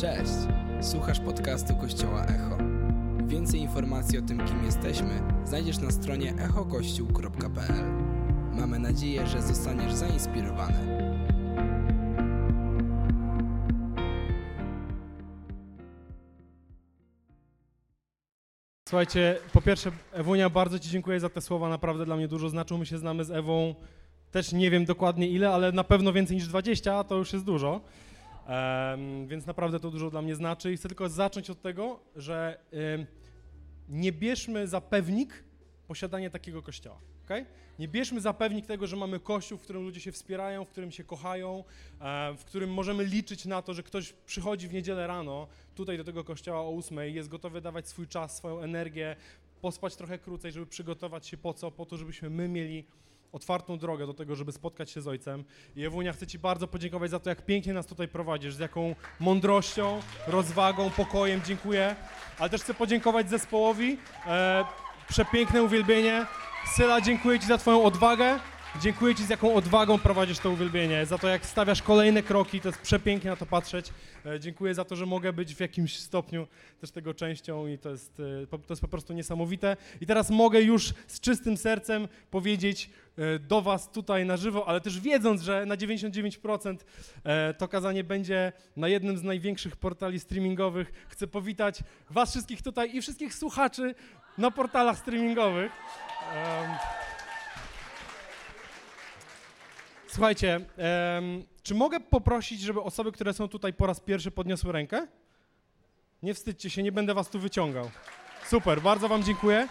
Cześć! Słuchasz podcastu Kościoła Echo. Więcej informacji o tym, kim jesteśmy, znajdziesz na stronie echokościół.pl. Mamy nadzieję, że zostaniesz zainspirowany. Słuchajcie, po pierwsze, Ewunia, bardzo Ci dziękuję za te słowa, naprawdę dla mnie dużo znaczą. My się znamy z Ewą, też nie wiem dokładnie ile, ale na pewno więcej niż 20, a to już jest dużo. Więc naprawdę to dużo dla mnie znaczy i chcę tylko zacząć od tego, że nie bierzmy za pewnik posiadanie takiego kościoła, okej? Nie bierzmy za pewnik tego, że mamy kościół, w którym ludzie się wspierają, w którym się kochają, w którym możemy liczyć na to, że ktoś przychodzi w niedzielę rano tutaj do tego kościoła o ósmej, jest gotowy dawać swój czas, swoją energię, pospać trochę krócej, żeby przygotować się po co? Po to, żebyśmy my mieli otwartą drogę do tego, żeby spotkać się z Ojcem. I Ewunia, chcę Ci bardzo podziękować za to, jak pięknie nas tutaj prowadzisz, z jaką mądrością, rozwagą, pokojem. Dziękuję. Ale też chcę podziękować zespołowi. E, przepiękne uwielbienie. Syla, dziękuję Ci za Twoją odwagę. Dziękuję Ci, z jaką odwagą prowadzisz to uwielbienie, za to, jak stawiasz kolejne kroki, to jest przepięknie na to patrzeć. E, Dziękuję za to, że mogę być w jakimś stopniu też tego częścią i to jest, e, to jest po prostu niesamowite. I teraz mogę już z czystym sercem powiedzieć e, do Was tutaj na żywo, ale też wiedząc, że na 99% e, to kazanie będzie na jednym z największych portali streamingowych, chcę powitać Was wszystkich tutaj i wszystkich słuchaczy na portalach streamingowych. Em, Słuchajcie, em, czy mogę poprosić, żeby osoby, które są tutaj po raz pierwszy podniosły rękę? Nie wstydźcie się, nie będę was tu wyciągał. Super, bardzo wam dziękuję.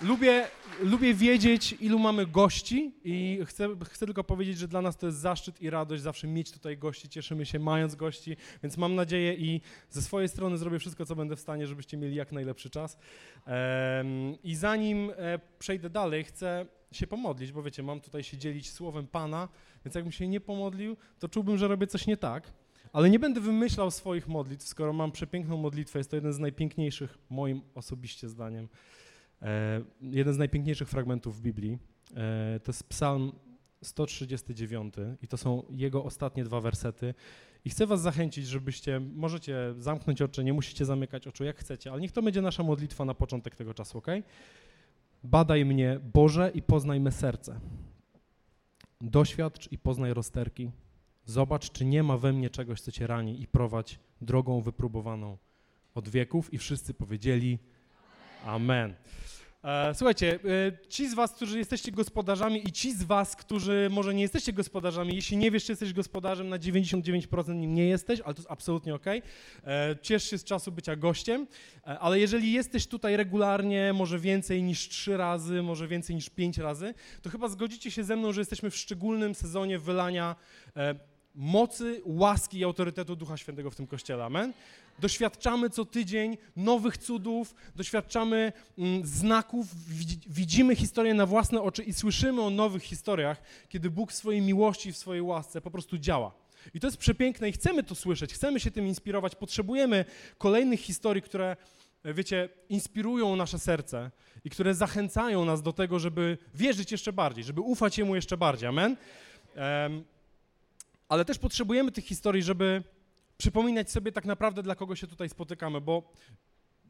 Lubię, lubię wiedzieć, ilu mamy gości i chcę, chcę tylko powiedzieć, że dla nas to jest zaszczyt i radość zawsze mieć tutaj gości. Cieszymy się mając gości, więc mam nadzieję i ze swojej strony zrobię wszystko, co będę w stanie, żebyście mieli jak najlepszy czas. Em, I zanim e, przejdę dalej, chcę się pomodlić, bo wiecie, mam tutaj się dzielić słowem Pana, więc jakbym się nie pomodlił, to czułbym, że robię coś nie tak. Ale nie będę wymyślał swoich modlitw, skoro mam przepiękną modlitwę. Jest to jeden z najpiękniejszych, moim osobiście zdaniem, e, jeden z najpiękniejszych fragmentów w Biblii. E, to jest Psalm 139 i to są jego ostatnie dwa wersety. I chcę was zachęcić, żebyście, możecie zamknąć oczy, nie musicie zamykać oczu, jak chcecie, ale niech to będzie nasza modlitwa na początek tego czasu, ok? Badaj mnie, Boże, i poznaj me serce. Doświadcz i poznaj rozterki. Zobacz, czy nie ma we mnie czegoś, co cię rani i prowadź drogą wypróbowaną od wieków. I wszyscy powiedzieli Amen. E, Słuchajcie, e, ci z was, którzy jesteście gospodarzami i ci z was, którzy może nie jesteście gospodarzami, jeśli nie wiesz, czy jesteś gospodarzem, na 99% nim nie jesteś, ale to jest absolutnie ok. Ciesz się z czasu bycia gościem, e, ale jeżeli jesteś tutaj regularnie, może więcej niż trzy razy, może więcej niż pięć razy, to chyba zgodzicie się ze mną, że jesteśmy w szczególnym sezonie wylania e, mocy, łaski i autorytetu Ducha Świętego w tym kościele. Amen. Doświadczamy co tydzień nowych cudów, doświadczamy mm, znaków, widzi- widzimy historię na własne oczy i słyszymy o nowych historiach, kiedy Bóg w swojej miłości w swojej łasce po prostu działa. I to jest przepiękne i chcemy to słyszeć, chcemy się tym inspirować, potrzebujemy kolejnych historii, które, wiecie, inspirują nasze serce i które zachęcają nas do tego, żeby wierzyć jeszcze bardziej, żeby ufać Jemu jeszcze bardziej. Amen. Em, ale też potrzebujemy tych historii, żeby przypominać sobie tak naprawdę, dla kogo się tutaj spotykamy, bo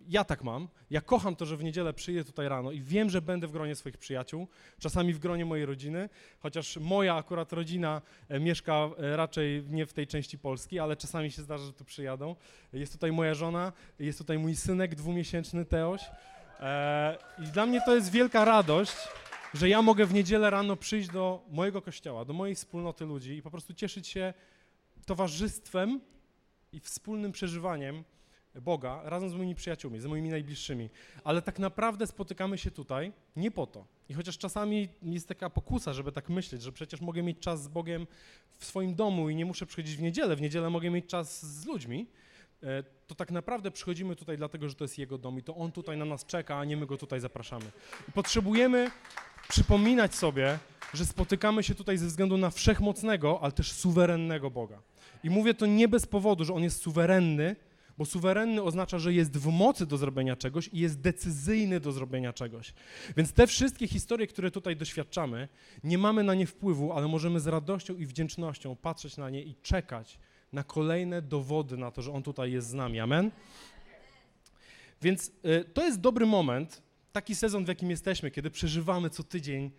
ja tak mam. Ja kocham to, że w niedzielę przyjdę tutaj rano i wiem, że będę w gronie swoich przyjaciół, czasami w gronie mojej rodziny, chociaż moja akurat rodzina e, mieszka e, raczej nie w tej części Polski, ale czasami się zdarza, że tu przyjadą. Jest tutaj moja żona, jest tutaj mój synek dwumiesięczny Teoś. E, I dla mnie to jest wielka radość, że ja mogę w niedzielę rano przyjść do mojego kościoła, do mojej wspólnoty ludzi i po prostu cieszyć się towarzystwem i wspólnym przeżywaniem Boga razem z moimi przyjaciółmi, z moimi najbliższymi. Ale tak naprawdę spotykamy się tutaj nie po to. I chociaż czasami jest taka pokusa, żeby tak myśleć, że przecież mogę mieć czas z Bogiem w swoim domu i nie muszę przychodzić w niedzielę, w niedzielę mogę mieć czas z ludźmi, e, to tak naprawdę przychodzimy tutaj dlatego, że to jest Jego dom i to On tutaj na nas czeka, a nie my Go tutaj zapraszamy. I potrzebujemy przypominać sobie, że spotykamy się tutaj ze względu na wszechmocnego, ale też suwerennego Boga. I mówię to nie bez powodu, że On jest suwerenny, bo suwerenny oznacza, że jest w mocy do zrobienia czegoś i jest decyzyjny do zrobienia czegoś. Więc te wszystkie historie, które tutaj doświadczamy, nie mamy na nie wpływu, ale możemy z radością i wdzięcznością patrzeć na nie i czekać na kolejne dowody na to, że On tutaj jest z nami. Amen? Więc y, to jest dobry moment, taki sezon, w jakim jesteśmy, kiedy przeżywamy co tydzień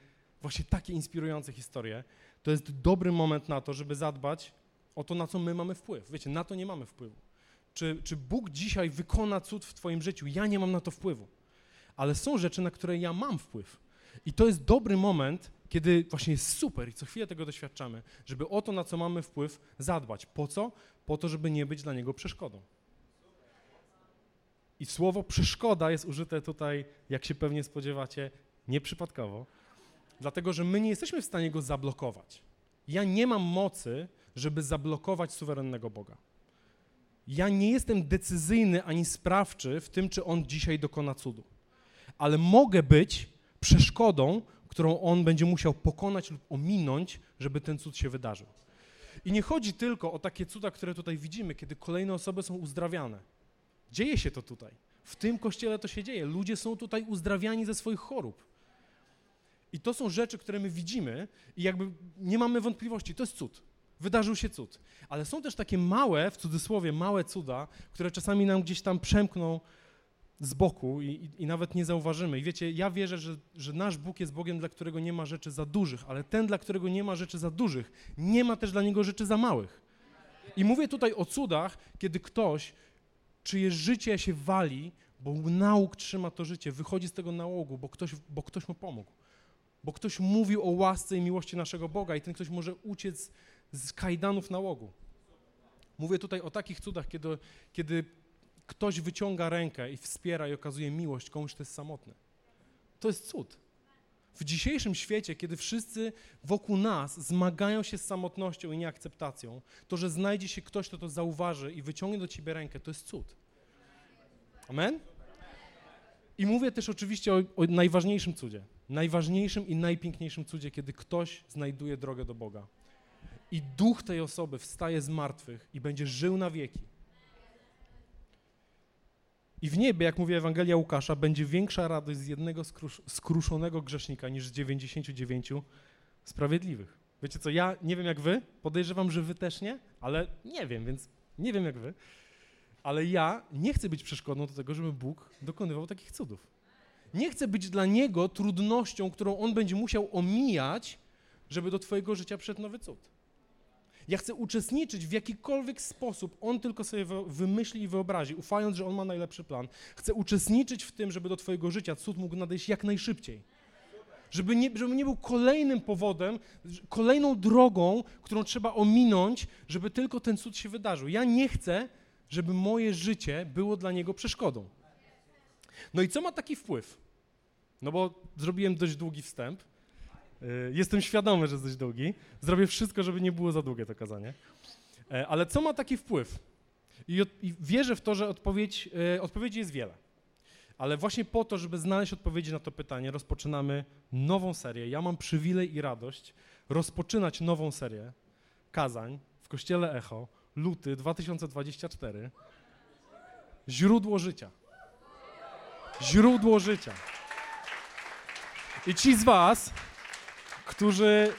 właśnie takie inspirujące historie. To jest dobry moment na to, żeby zadbać o to, na co my mamy wpływ. Wiecie, na to nie mamy wpływu. Czy, czy Bóg dzisiaj wykona cud w Twoim życiu? Ja nie mam na to wpływu. Ale są rzeczy, na które ja mam wpływ. I to jest dobry moment, kiedy właśnie jest super i co chwilę tego doświadczamy, żeby o to, na co mamy wpływ, zadbać. Po co? Po to, żeby nie być dla niego przeszkodą. I słowo przeszkoda jest użyte tutaj, jak się pewnie spodziewacie, nieprzypadkowo, dlatego że my nie jesteśmy w stanie go zablokować. Ja nie mam mocy, żeby zablokować suwerennego Boga. Ja nie jestem decyzyjny ani sprawczy w tym, czy on dzisiaj dokona cudu, ale mogę być przeszkodą, którą on będzie musiał pokonać lub ominąć, żeby ten cud się wydarzył. I nie chodzi tylko o takie cuda, które tutaj widzimy, kiedy kolejne osoby są uzdrawiane. Dzieje się to tutaj. W tym kościele to się dzieje. Ludzie są tutaj uzdrawiani ze swoich chorób. I to są rzeczy, które my widzimy i jakby nie mamy wątpliwości, to jest cud. Wydarzył się cud. Ale są też takie małe, w cudzysłowie, małe cuda, które czasami nam gdzieś tam przemkną z boku i, i, i, nawet nie zauważymy. I wiecie, ja wierzę, że, że nasz Bóg jest Bogiem, dla którego nie ma rzeczy za dużych, ale ten, dla którego nie ma rzeczy za dużych, nie ma też dla niego rzeczy za małych. I mówię tutaj o cudach, kiedy ktoś, czyje życie się wali, bo nauk trzyma to życie, wychodzi z tego nałogu, bo ktoś, bo ktoś mu pomógł. Bo ktoś mówił o łasce i miłości naszego Boga i ten ktoś może uciec z kajdanów nałogu. Mówię tutaj o takich cudach, kiedy, kiedy ktoś wyciąga rękę i wspiera i okazuje miłość komuś, kto jest samotny. To jest cud. W dzisiejszym świecie, kiedy wszyscy wokół nas zmagają się z samotnością i nieakceptacją, to, że znajdzie się ktoś, kto to zauważy i wyciągnie do ciebie rękę, to jest cud. Amen? I mówię też oczywiście o, o najważniejszym cudzie. Najważniejszym i najpiękniejszym cudzie, kiedy ktoś znajduje drogę do Boga. I duch tej osoby wstaje z martwych i będzie żył na wieki. I w niebie, jak mówi Ewangelia Łukasza, będzie większa radość z jednego skrusz skruszonego grzesznika niż z 99 sprawiedliwych. Wiecie co, ja nie wiem jak wy, podejrzewam, że wy też nie, ale nie wiem, więc nie wiem jak wy, ale ja nie chcę być przeszkodą do tego, żeby Bóg dokonywał takich cudów. Nie chcę być dla Niego trudnością, którą On będzie musiał omijać, żeby do twojego życia przyszedł nowy cud. Ja chcę uczestniczyć w jakikolwiek sposób on tylko sobie wymyśli i wyobrazi, ufając, że on ma najlepszy plan. Chcę uczestniczyć w tym, żeby do twojego życia cud mógł nadejść jak najszybciej. Żeby nie, żeby nie był kolejnym powodem, kolejną drogą, którą trzeba ominąć, żeby tylko ten cud się wydarzył. Ja nie chcę, żeby moje życie było dla niego przeszkodą. No i co ma taki wpływ? No bo zrobiłem dość długi wstęp. Y, jestem świadomy, że jest długi. Zrobię wszystko, żeby nie było za długie to kazanie. E, ale co ma taki wpływ? I, i wierzę w to, że odpowiedź, e, odpowiedzi jest wiele. Ale właśnie po to, żeby znaleźć odpowiedzi na to pytanie, rozpoczynamy nową serię. Ja mam przywilej i radość rozpoczynać nową serię kazań w Kościele Echo, luty 2024. Źródło życia. Źródło życia. I ci z Was, którzy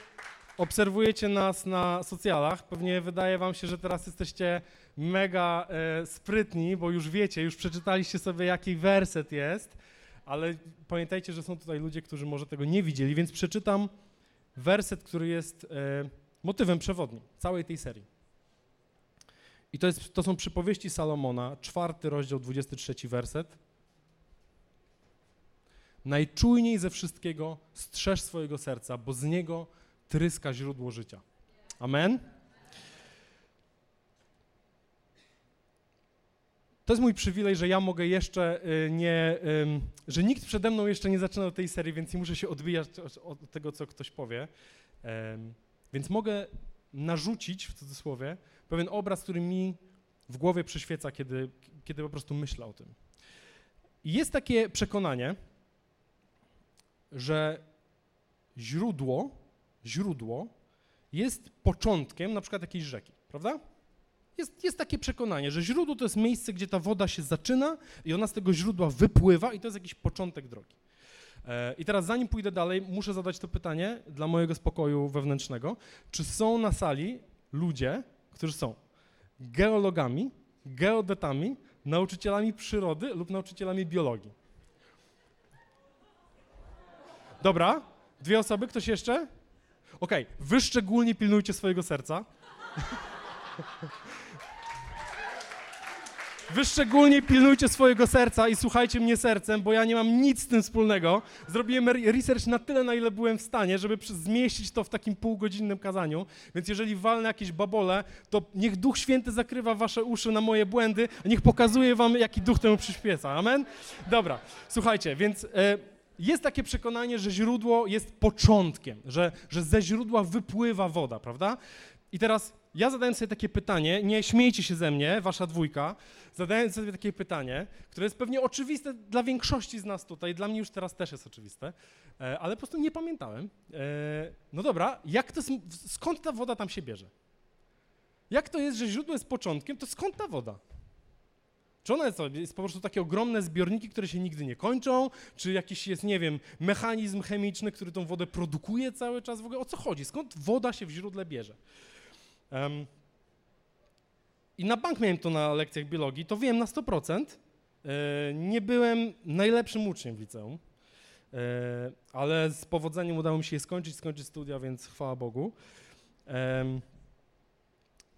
obserwujecie nas na socjalach, pewnie wydaje wam się, że teraz jesteście mega e, sprytni, bo już wiecie, już przeczytaliście sobie, jaki werset jest, ale pamiętajcie, że są tutaj ludzie, którzy może tego nie widzieli, więc przeczytam werset, który jest e, motywem przewodnim całej tej serii. I to, jest, to są przypowieści Salomona, czwarty rozdział, 23 werset. Najczujniej ze wszystkiego strzeż swojego serca, bo z niego tryska źródło życia. Amen? To jest mój przywilej, że ja mogę jeszcze y, nie, że nikt przede mną jeszcze nie zaczynał tej serii, więc nie muszę się odbijać od tego, co ktoś powie. Więc mogę narzucić, w cudzysłowie, pewien obraz, który mi w głowie przyświeca, kiedy, kiedy po prostu myślę o tym. Jest takie przekonanie, że źródło, źródło jest początkiem na przykład jakiejś rzeki, prawda? Jest, jest takie przekonanie, że źródło to jest miejsce, gdzie ta woda się zaczyna i ona z tego źródła wypływa i to jest jakiś początek drogi. E, I teraz zanim pójdę dalej, muszę zadać to pytanie dla mojego spokoju wewnętrznego. Czy są na sali ludzie, którzy są geologami, geodetami, nauczycielami przyrody lub nauczycielami biologii. Dobra, dwie osoby, ktoś jeszcze? Okej, okay. wy szczególnie pilnujcie swojego serca. Wy szczególnie pilnujcie swojego serca i słuchajcie mnie sercem, bo ja nie mam nic z tym wspólnego. Zrobiłem research na tyle, na ile byłem w stanie, żeby zmieścić to w takim półgodzinnym kazaniu. Więc jeżeli walnę jakieś babole, to niech Duch Święty zakrywa wasze uszy na moje błędy, a niech pokazuje wam, jaki duch temu przyśpieca. Amen? Dobra, słuchajcie, więc... E, jest takie przekonanie, że źródło jest początkiem, że, że ze źródła wypływa woda, prawda? I teraz ja zadałem sobie takie pytanie, nie śmiejcie się ze mnie, wasza dwójka, zadałem sobie takie pytanie, które jest pewnie oczywiste dla większości z nas tutaj, dla mnie już teraz też jest oczywiste, e, ale po prostu nie pamiętałem. E, no dobra, jak to, skąd ta woda tam się bierze? Jak to jest, że źródło jest początkiem, to skąd ta woda? Czy ona jest, jest po prostu takie ogromne zbiorniki, które się nigdy nie kończą? Czy jakiś jest, nie wiem, mechanizm chemiczny, który tą wodę produkuje cały czas? W ogóle o co chodzi? Skąd woda się w źródle bierze? Um, I na bank miałem to na lekcjach biologii, to wiem na 100%. E, nie byłem najlepszym uczniem w liceum, e, ale z powodzeniem udało mi się je skończyć, skończyć studia, więc chwała Bogu.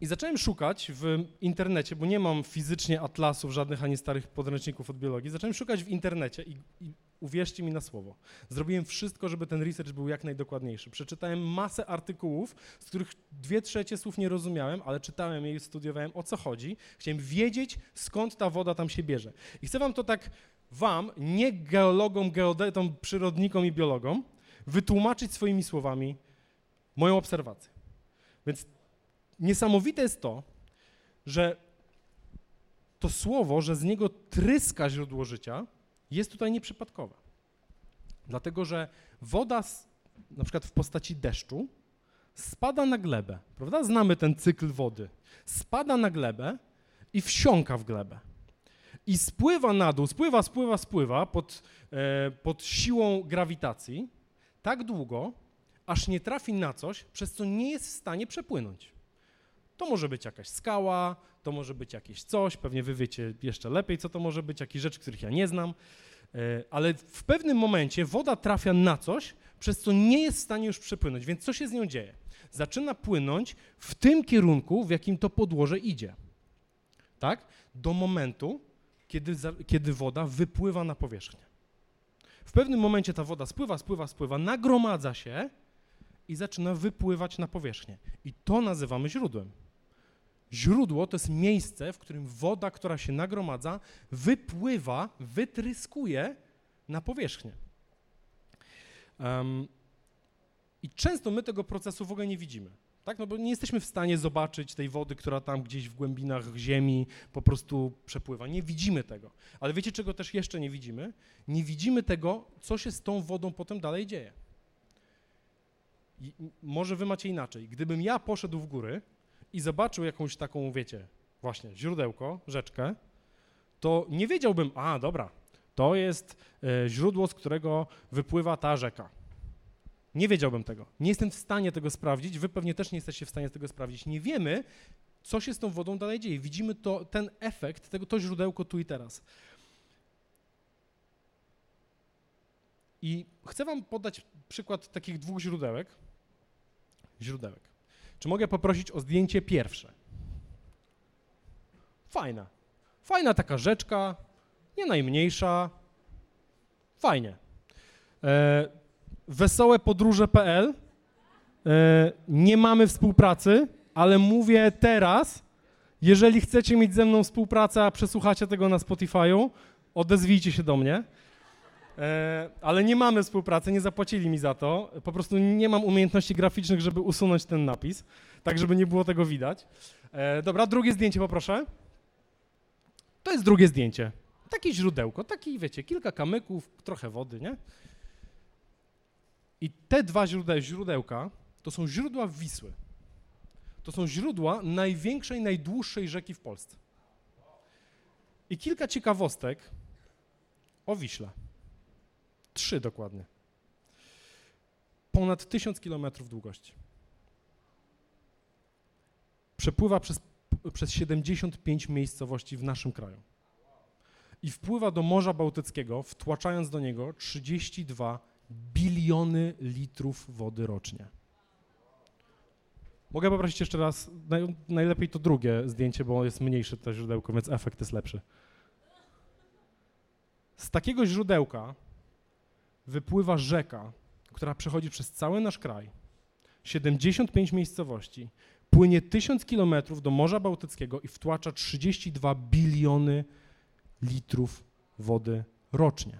I zacząłem szukać w internecie, bo nie mam fizycznie atlasów żadnych ani starych podręczników od biologii. Zacząłem szukać w internecie i, i uwierzcie mi na słowo. Zrobiłem wszystko, żeby ten research był jak najdokładniejszy. Przeczytałem masę artykułów, z których dwie trzecie słów nie rozumiałem, ale czytałem je i studiowałem o co chodzi. Chciałem wiedzieć, skąd ta woda tam się bierze. I chcę wam to tak wam, nie geologom, geodetom, przyrodnikom i biologom, wytłumaczyć swoimi słowami moją obserwację. Więc niesamowite jest to, że to słowo, że z niego tryska źródło życia, jest tutaj nieprzypadkowe. Dlatego, że woda, na przykład w postaci deszczu, spada na glebę, prawda? Znamy ten cykl wody. Spada na glebę i wsiąka w glebę. I spływa na dół, spływa, spływa, spływa pod, e, pod siłą grawitacji tak długo, aż nie trafi na coś, przez co nie jest w stanie przepłynąć. To może być jakaś skała, to może być jakieś coś, pewnie wy wiecie jeszcze lepiej, co to może być, jakieś rzeczy, których ja nie znam, e, ale w pewnym momencie woda trafia na coś, przez co nie jest w stanie już przepłynąć, więc co się z nią dzieje? Zaczyna płynąć w tym kierunku, w jakim to podłoże idzie. Tak? Do momentu, kiedy, kiedy woda wypływa na powierzchnię. W pewnym momencie ta woda spływa, spływa, spływa, nagromadza się i zaczyna wypływać na powierzchnię. I to nazywamy źródłem. Źródło to jest miejsce, w którym woda, która się nagromadza, wypływa, wytryskuje na powierzchnię. Um, I często my tego procesu w ogóle nie widzimy. Tak? No bo nie jesteśmy w stanie zobaczyć tej wody, która tam gdzieś w głębinach ziemi po prostu przepływa. Nie widzimy tego. Ale wiecie, czego też jeszcze nie widzimy? Nie widzimy tego, co się z tą wodą potem dalej dzieje. I może wy macie inaczej. Gdybym ja poszedł w góry i zobaczył jakąś taką, wiecie, właśnie źródełko, rzeczkę, to nie wiedziałbym, a dobra, to jest e, źródło, z którego wypływa ta rzeka. Nie wiedziałbym tego. Nie jestem w stanie tego sprawdzić, wy pewnie też nie jesteście w stanie tego sprawdzić. Nie wiemy, co się z tą wodą dalej dzieje. Widzimy to, ten efekt, tego, to źródełko tu i teraz. I chcę wam podać przykład takich dwóch źródełek. Źródełek. Czy mogę poprosić o zdjęcie pierwsze? Fajna. Fajna taka rzeczka, nie najmniejsza. Fajnie. E, wesołepodróże.pl e, Nie mamy współpracy, ale mówię teraz, jeżeli chcecie mieć ze mną współpracę, a przesłuchacie tego na Spotify'u, odezwijcie się do mnie. E, ale nie mamy współpracy, nie zapłacili mi za to. Po prostu nie mam umiejętności graficznych, żeby usunąć ten napis, tak żeby nie było tego widać. E, dobra, drugie zdjęcie poproszę. To jest drugie zdjęcie. Takie źródełko, taki, wiecie, kilka kamyków, trochę wody, nie? I te dwa źródeł, źródełka to są źródła Wisły. To są źródła największej, najdłuższej rzeki w Polsce. I kilka ciekawostek o Wiśle. Trzy dokładnie. Ponad tysiąc kilometrów długości. Przepływa przez przez 75 miejscowości w naszym kraju. I wpływa do Morza Bałtyckiego, wtłaczając do niego 32 biliony litrów wody rocznie. Mogę poprosić jeszcze raz, naj, najlepiej to drugie zdjęcie, bo jest mniejsze to źródełko, więc efekt jest lepszy. Z takiego źródełka wypływa rzeka, która przechodzi przez cały nasz kraj, 75 miejscowości, płynie 1000 kilometrów do Morza Bałtyckiego i wtłacza 32 biliony litrów wody rocznie.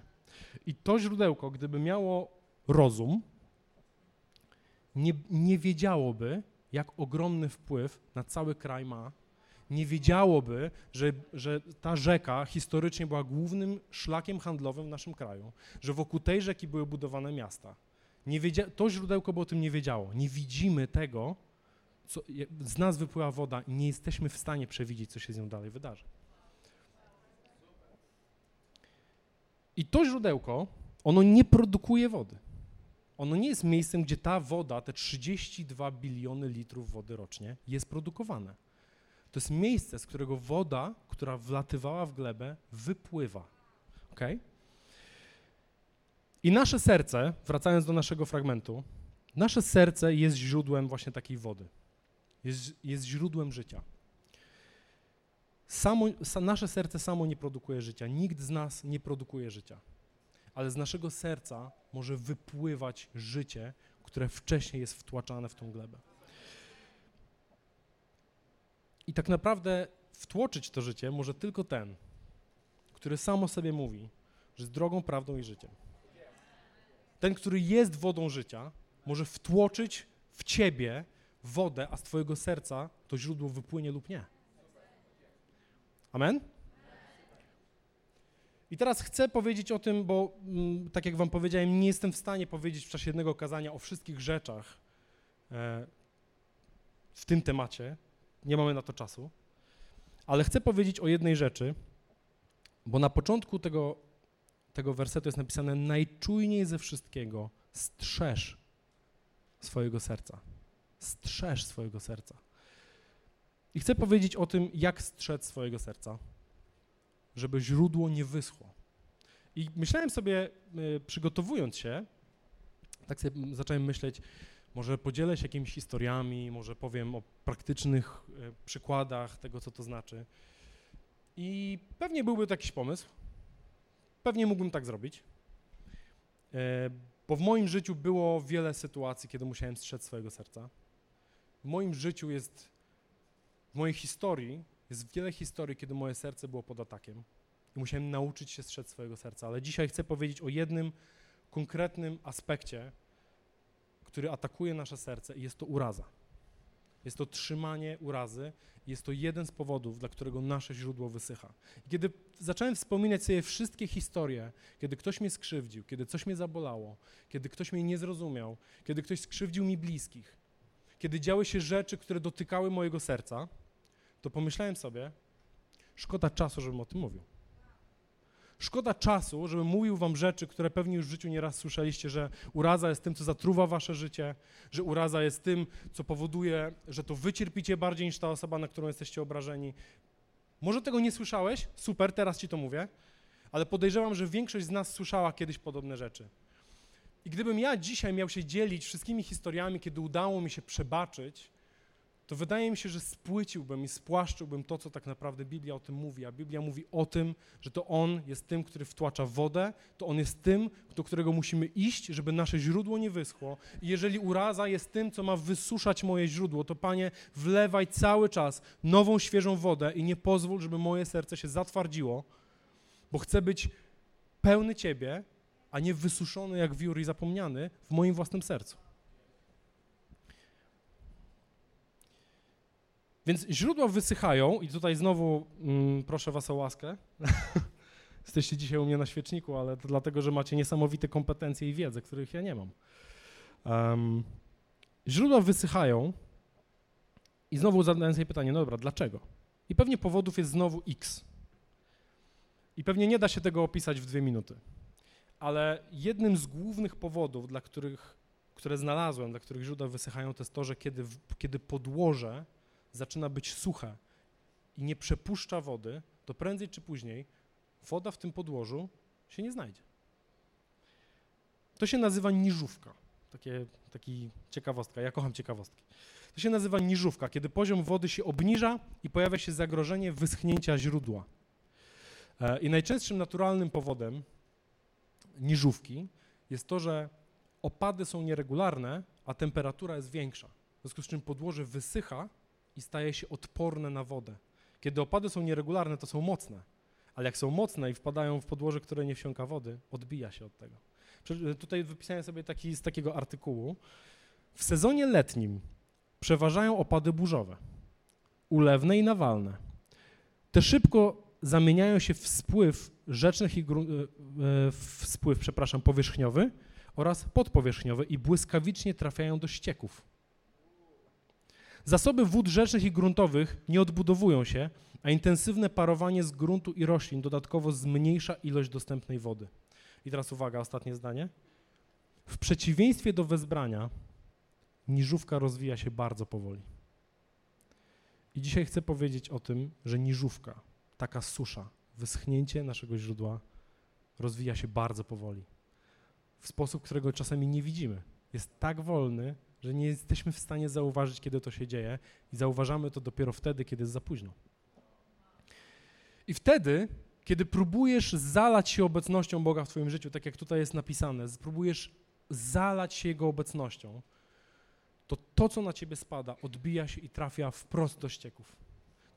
I to źródełko, gdyby miało rozum, nie, nie wiedziałoby, jak ogromny wpływ na cały kraj ma, nie wiedziałoby, że, że ta rzeka historycznie była głównym szlakiem handlowym w naszym kraju, że wokół tej rzeki były budowane miasta. Nie wiedzia- to źródełko by o tym nie wiedziało. Nie widzimy tego, co, z nas wypływa woda i nie jesteśmy w stanie przewidzieć, co się z nią dalej wydarzy. I to źródełko, ono nie produkuje wody. Ono nie jest miejscem, gdzie ta woda, te 32 biliony litrów wody rocznie, jest produkowane. To jest miejsce, z którego woda, która wlatywała w glebę, wypływa. ok? I nasze serce, wracając do naszego fragmentu, nasze serce jest źródłem właśnie takiej wody. Jest, jest źródłem życia. Samo, nasze serce samo nie produkuje życia. Nikt z nas nie produkuje życia. Ale z naszego serca może wypływać życie, które wcześniej jest wtłaczane w tą glebę. I tak naprawdę wtłoczyć to życie może tylko ten, który samo sobie mówi, że jest drogą, prawdą i życiem. Ten, który jest wodą życia, może wtłoczyć w ciebie wodę, a z twojego serca to źródło wypłynie lub nie. Amen? I teraz chcę powiedzieć o tym, bo mm, tak jak wam powiedziałem, nie jestem w stanie powiedzieć w czasie jednego kazania o wszystkich rzeczach e, w tym temacie. Nie mamy na to czasu. Ale chcę powiedzieć o jednej rzeczy, bo na początku tego, tego wersetu jest napisane najczujniej ze wszystkiego strzeż swojego serca. Strzeż swojego serca. I chcę powiedzieć o tym, jak strzec swojego serca, żeby źródło nie wyschło. I myślałem sobie, y, przygotowując się, tak sobie zacząłem myśleć, może podzielę się jakimiś historiami, może powiem o praktycznych y, przykładach tego, co to znaczy. I pewnie byłby to jakiś pomysł. Pewnie mógłbym tak zrobić. E, bo w moim życiu było wiele sytuacji, kiedy musiałem strzec swojego serca. W moim życiu jest w mojej historii jest wiele historii, kiedy moje serce było pod atakiem i musiałem nauczyć się strzec swojego serca, ale dzisiaj chcę powiedzieć o jednym konkretnym aspekcie, który atakuje nasze serce i jest to uraza. Jest to trzymanie urazy, jest to jeden z powodów, dla którego nasze źródło wysycha. Kiedy zacząłem wspominać sobie wszystkie historie, kiedy ktoś mnie skrzywdził, kiedy coś mnie zabolało, kiedy ktoś mnie nie zrozumiał, kiedy ktoś skrzywdził mi bliskich, kiedy działy się rzeczy, które dotykały mojego serca, to pomyślałem sobie, szkoda czasu, żebym o tym mówił. Szkoda czasu, żebym mówił wam rzeczy, które pewnie już w życiu nieraz słyszeliście, że uraza jest tym, co zatruwa wasze życie, że uraza jest tym, co powoduje, że to wy cierpicie bardziej niż ta osoba, na którą jesteście obrażeni. Może tego nie słyszałeś? Super, teraz ci to mówię. Ale podejrzewam, że większość z nas słyszała kiedyś podobne rzeczy. I gdybym ja dzisiaj miał się dzielić wszystkimi historiami, kiedy udało mi się przebaczyć, to wydaje mi się, że spłyciłbym i spłaszczyłbym to, co tak naprawdę Biblia o tym mówi. A Biblia mówi o tym, że to On jest tym, który wtłacza wodę, to On jest tym, do którego musimy iść, żeby nasze źródło nie wyschło. I jeżeli uraza jest tym, co ma wysuszać moje źródło, to Panie, wlewaj cały czas nową, świeżą wodę i nie pozwól, żeby moje serce się zatwardziło, bo chcę być pełny Ciebie, a nie wysuszony jak wiór i zapomniany w moim własnym sercu. Więc źródła wysychają i tutaj znowu mm, proszę was o łaskę. Jesteście dzisiaj u mnie na świeczniku, ale to dlatego, że macie niesamowite kompetencje i wiedzę, których ja nie mam. Um, źródła wysychają i znowu zadaję sobie pytanie, no dobra, dlaczego? I pewnie powodów jest znowu x. I pewnie nie da się tego opisać w dwie minuty. Ale jednym z głównych powodów, dla których, które znalazłem, dla których źródła wysychają, to jest to, że kiedy, kiedy podłoże zaczyna być suche i nie przepuszcza wody, to prędzej czy później woda w tym podłożu się nie znajdzie. To się nazywa niżówka. Takie, taki ciekawostka, ja kocham ciekawostki. To się nazywa niżówka, kiedy poziom wody się obniża i pojawia się zagrożenie wyschnięcia źródła. E, I najczęstszym naturalnym powodem niżówki jest to, że opady są nieregularne, a temperatura jest większa. W związku z czym podłoże wysycha i staje się odporne na wodę. Kiedy opady są nieregularne, to są mocne, ale jak są mocne i wpadają w podłoże, które nie wsiąka wody, odbija się od tego. Tutaj wypisałem sobie taki, z takiego artykułu. W sezonie letnim przeważają opady burzowe, ulewne i nawalne. Te szybko zamieniają się w spływ rzecznych i e, e, w spływ, przepraszam, powierzchniowy oraz podpowierzchniowy i błyskawicznie trafiają do ścieków. Zasoby wód rzecznych i gruntowych nie odbudowują się, a intensywne parowanie z gruntu i roślin dodatkowo zmniejsza ilość dostępnej wody. I teraz uwaga, ostatnie zdanie. W przeciwieństwie do wezbrania, niżówka rozwija się bardzo powoli. I dzisiaj chcę powiedzieć o tym, że niżówka, taka susza, wyschnięcie naszego źródła rozwija się bardzo powoli. W sposób, którego czasami nie widzimy. Jest tak wolny, że nie jesteśmy w stanie zauważyć, kiedy to się dzieje, i zauważamy to dopiero wtedy, kiedy jest za późno. I wtedy, kiedy próbujesz zalać się obecnością Boga w Twoim życiu, tak jak tutaj jest napisane, spróbujesz zalać się Jego obecnością, to to, co na Ciebie spada, odbija się i trafia wprost do ścieków.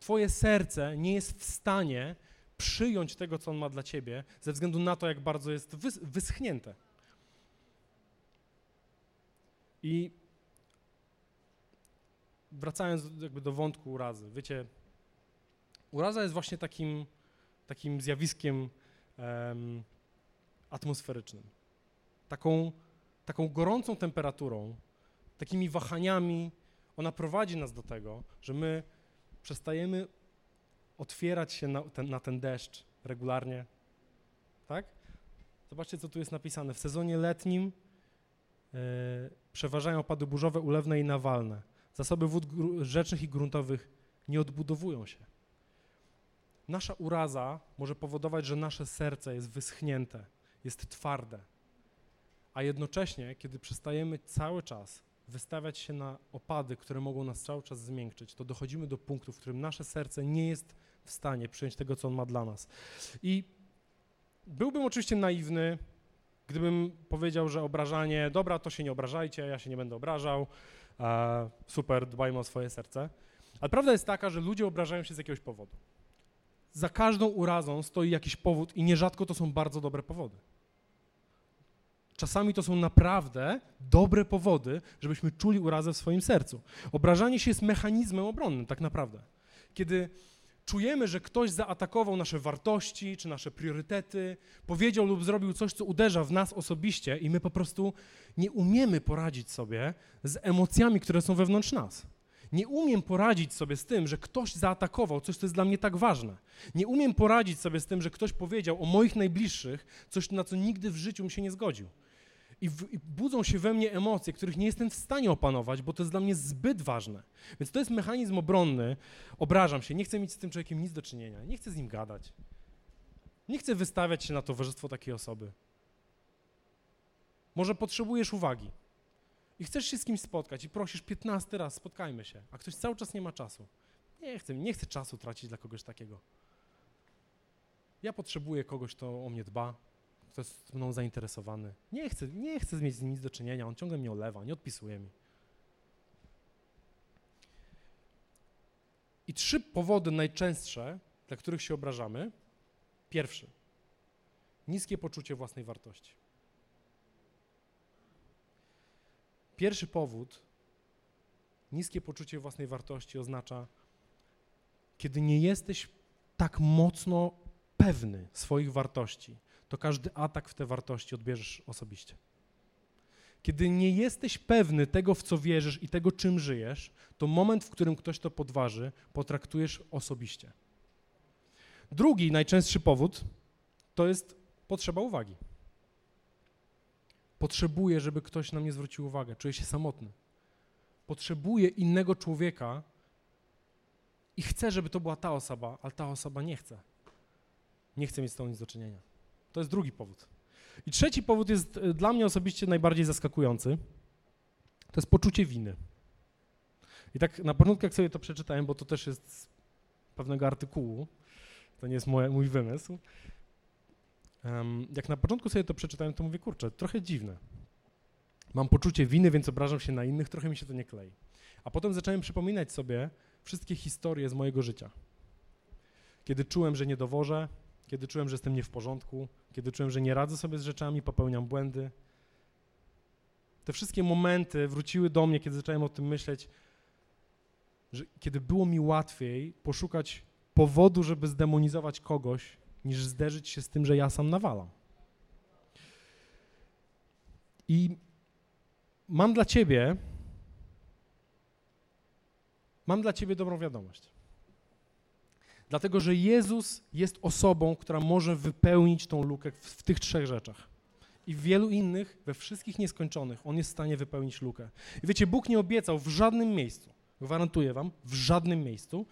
Twoje serce nie jest w stanie przyjąć tego, co On ma dla Ciebie, ze względu na to, jak bardzo jest wys wyschnięte. I wracając jakby do wątku urazy, wiecie, uraza jest właśnie takim, takim zjawiskiem um, atmosferycznym. Taką, taką gorącą temperaturą, takimi wahaniami, ona prowadzi nas do tego, że my przestajemy otwierać się na ten, na ten deszcz regularnie. Tak? Zobaczcie, co tu jest napisane. W sezonie letnim e, przeważają opady burzowe, ulewne i nawalne. Zasoby wód rzecznych i gruntowych nie odbudowują się. Nasza uraza może powodować, że nasze serce jest wyschnięte, jest twarde, a jednocześnie, kiedy przestajemy cały czas wystawiać się na opady, które mogą nas cały czas zmiękczyć, to dochodzimy do punktu, w którym nasze serce nie jest w stanie przyjąć tego, co On ma dla nas. I byłbym oczywiście naiwny, gdybym powiedział, że obrażanie, dobra, to się nie obrażajcie, ja się nie będę obrażał, e, super, dbajmy o swoje serce. Ale prawda jest taka, że ludzie obrażają się z jakiegoś powodu. Za każdą urazą stoi jakiś powód i nierzadko to są bardzo dobre powody. Czasami to są naprawdę dobre powody, żebyśmy czuli urazę w swoim sercu. Obrażanie się jest mechanizmem obronnym, tak naprawdę. Kiedy czujemy, że ktoś zaatakował nasze wartości czy nasze priorytety, powiedział lub zrobił coś, co uderza w nas osobiście, i my po prostu nie umiemy poradzić sobie z emocjami, które są wewnątrz nas. Nie umiem poradzić sobie z tym, że ktoś zaatakował coś, co jest dla mnie tak ważne. Nie umiem poradzić sobie z tym, że ktoś powiedział o moich najbliższych coś, na co nigdy w życiu mi się nie zgodził i, w, i budzą się we mnie emocje, których nie jestem w stanie opanować, bo to jest dla mnie zbyt ważne. Więc to jest mechanizm obronny. Obrażam się, nie chcę mieć z tym człowiekiem nic do czynienia, nie chcę z nim gadać. Nie chcę wystawiać się na towarzystwo takiej osoby. Może potrzebujesz uwagi i chcesz się z kimś spotkać i prosisz 15 raz, spotkajmy się, a ktoś cały czas nie ma czasu. Nie chcę, nie chcę czasu tracić dla kogoś takiego. Ja potrzebuję kogoś, kto o mnie dba, kto jest mną zainteresowany. Nie chcę, nie chcę mieć z nim nic do czynienia, on ciągle mnie olewa, nie odpisuje mi. I trzy powody najczęstsze, dla których się obrażamy. Pierwszy, niskie poczucie własnej wartości. Pierwszy powód, niskie poczucie własnej wartości oznacza, kiedy nie jesteś tak mocno pewny swoich wartości, to każdy atak w te wartości odbierzesz osobiście. Kiedy nie jesteś pewny tego, w co wierzysz i tego, czym żyjesz, to moment, w którym ktoś to podważy, potraktujesz osobiście. Drugi, najczęstszy powód to jest potrzeba uwagi. Potrzebuję, żeby ktoś na mnie zwrócił uwagę. Czuję się samotny. Potrzebuję innego człowieka i chcę, żeby to była ta osoba, ale ta osoba nie chce. Nie chce mieć z tą nic do czynienia. To jest drugi powód. I trzeci powód jest e, dla mnie osobiście najbardziej zaskakujący. To jest poczucie winy. I tak na początku, jak sobie to przeczytałem, bo to też jest z pewnego artykułu, to nie jest moje, mój wymysł. Um, jak na początku sobie to przeczytałem, to mówię, kurczę, trochę dziwne. Mam poczucie winy, więc obrażam się na innych, trochę mi się to nie klei. A potem zacząłem przypominać sobie wszystkie historie z mojego życia. Kiedy czułem, że nie dowożę, kiedy czułem, że jestem nie w porządku, kiedy czułem, że nie radzę sobie z rzeczami, popełniam błędy. Te wszystkie momenty wróciły do mnie, kiedy zacząłem o tym myśleć, że kiedy było mi łatwiej poszukać powodu, żeby zdemonizować kogoś, niż zderzyć się z tym, że ja sam nawalam. I mam dla ciebie mam dla ciebie dobrą wiadomość. Dlatego, że Jezus jest osobą, która może wypełnić tą lukę w, w, tych trzech rzeczach. I w wielu innych, we wszystkich nieskończonych, On jest w stanie wypełnić lukę. I wiecie, Bóg nie obiecał w żadnym miejscu, gwarantuję wam, w żadnym miejscu,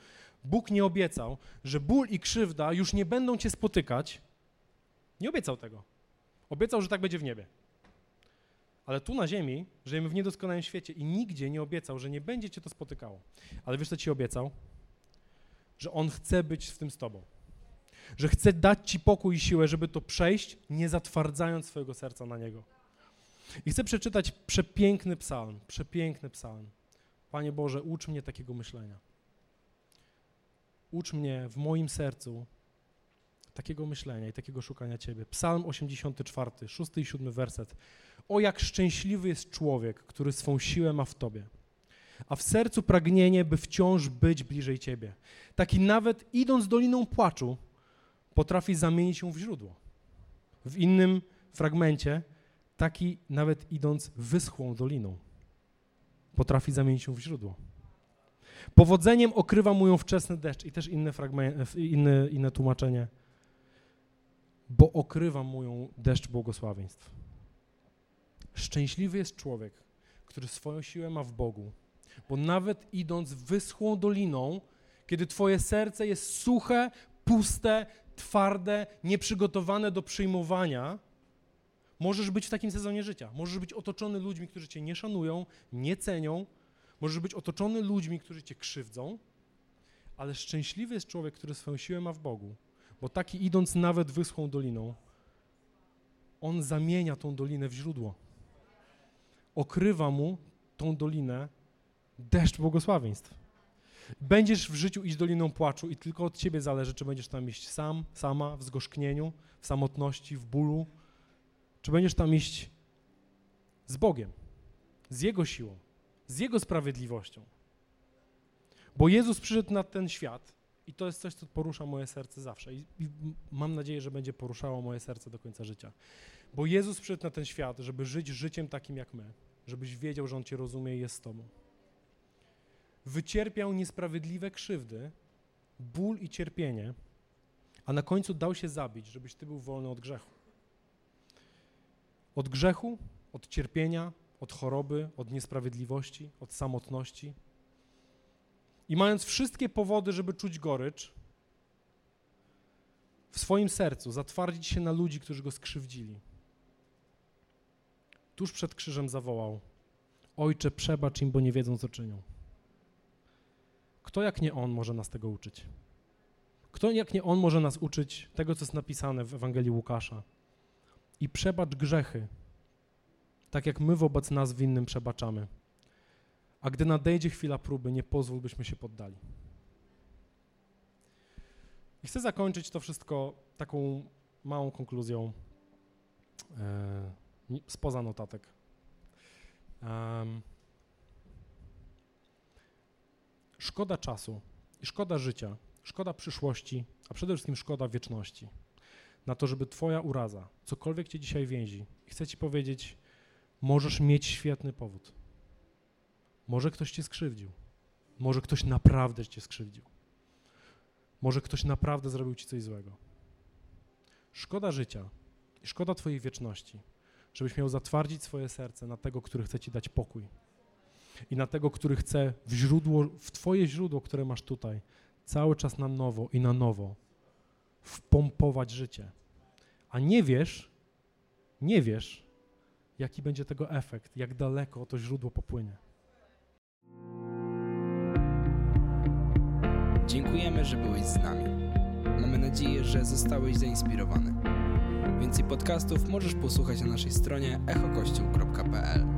Bóg nie obiecał, że ból i krzywda już nie będą cię spotykać. Nie obiecał tego. Obiecał, że tak będzie w niebie. Ale tu na ziemi żyjemy w niedoskonałym świecie i nigdzie nie obiecał, że nie będzie cię to spotykało. Ale wiesz, co ci obiecał? Że On chce być w tym z tobą. Że chce dać ci pokój i siłę, żeby to przejść, nie zatwardzając swojego serca na Niego. I chcę przeczytać przepiękny psalm, przepiękny psalm. Panie Boże, ucz mnie takiego myślenia. Ucz mnie w moim sercu takiego myślenia i takiego szukania Ciebie. Psalm 84, 6 i 7 werset. O jak szczęśliwy jest człowiek, który swą siłę ma w Tobie, a w sercu pragnienie, by wciąż być bliżej Ciebie. Taki nawet idąc doliną płaczu, potrafi zamienić ją w źródło. W innym fragmencie, taki nawet idąc wyschłą doliną, potrafi zamienić ją w źródło. Powodzeniem okrywa mu ją wczesny deszcz i też inne, inne, inne tłumaczenie. Bo okrywa mu ją deszcz błogosławieństw. Szczęśliwy jest człowiek, który swoją siłę ma w Bogu, bo nawet idąc wyschłą doliną, kiedy twoje serce jest suche, puste, twarde, nieprzygotowane do przyjmowania, możesz być w takim sezonie życia. Możesz być otoczony ludźmi, którzy cię nie szanują, nie cenią, Możesz być otoczony ludźmi, którzy cię krzywdzą, ale szczęśliwy jest człowiek, który swoją siłę ma w Bogu, bo taki idąc nawet wyschłą doliną, on zamienia tą dolinę w źródło. Okrywa mu tą dolinę deszcz błogosławieństw. Będziesz w życiu iść doliną płaczu i tylko od ciebie zależy, czy będziesz tam iść sam, sama, w zgorzknieniu, w samotności, w bólu, czy będziesz tam iść z Bogiem, z Jego siłą z Jego sprawiedliwością. Bo Jezus przyszedł na ten świat i to jest coś, co porusza moje serce zawsze. I, I, mam nadzieję, że będzie poruszało moje serce do końca życia. Bo Jezus przyszedł na ten świat, żeby żyć życiem takim jak my, żebyś wiedział, że On Cię rozumie i jest z Tobą. Wycierpiał niesprawiedliwe krzywdy, ból i cierpienie, a na końcu dał się zabić, żebyś Ty był wolny od grzechu. Od grzechu, od cierpienia, od choroby, od niesprawiedliwości, od samotności. I mając wszystkie powody, żeby czuć gorycz, w swoim sercu zatwardzić się na ludzi, którzy go skrzywdzili. Tuż przed krzyżem zawołał: Ojcze, przebacz im, bo nie wiedzą, co czynią. Kto jak nie On może nas tego uczyć? Kto jak nie On może nas uczyć tego, co jest napisane w Ewangelii Łukasza? I przebacz grzechy, tak jak my wobec nas winnym przebaczamy. A gdy nadejdzie chwila próby, nie pozwól, byśmy się poddali. I chcę zakończyć to wszystko taką małą konkluzją e, spoza notatek. Szkoda czasu i szkoda życia, szkoda przyszłości, a przede wszystkim szkoda wieczności na to, żeby Twoja uraza, cokolwiek Cię dzisiaj więzi, i chcę Ci powiedzieć, możesz mieć świetny powód. Może ktoś cię skrzywdził. Może ktoś naprawdę cię skrzywdził. Może ktoś naprawdę zrobił ci coś złego. Szkoda życia i szkoda twojej wieczności, żebyś miał zatwardzić swoje serce na tego, który chce ci dać pokój. I na tego, który chce w źródło, w twoje źródło, które masz tutaj, cały czas na nowo i na nowo wpompować życie. A nie wiesz, nie wiesz, jaki będzie tego efekt, jak daleko to źródło popłynie. Dziękujemy, że byłeś z nami. Mamy nadzieję, że zostałeś zainspirowany. Więcej podcastów możesz posłuchać na naszej stronie echokościół.pl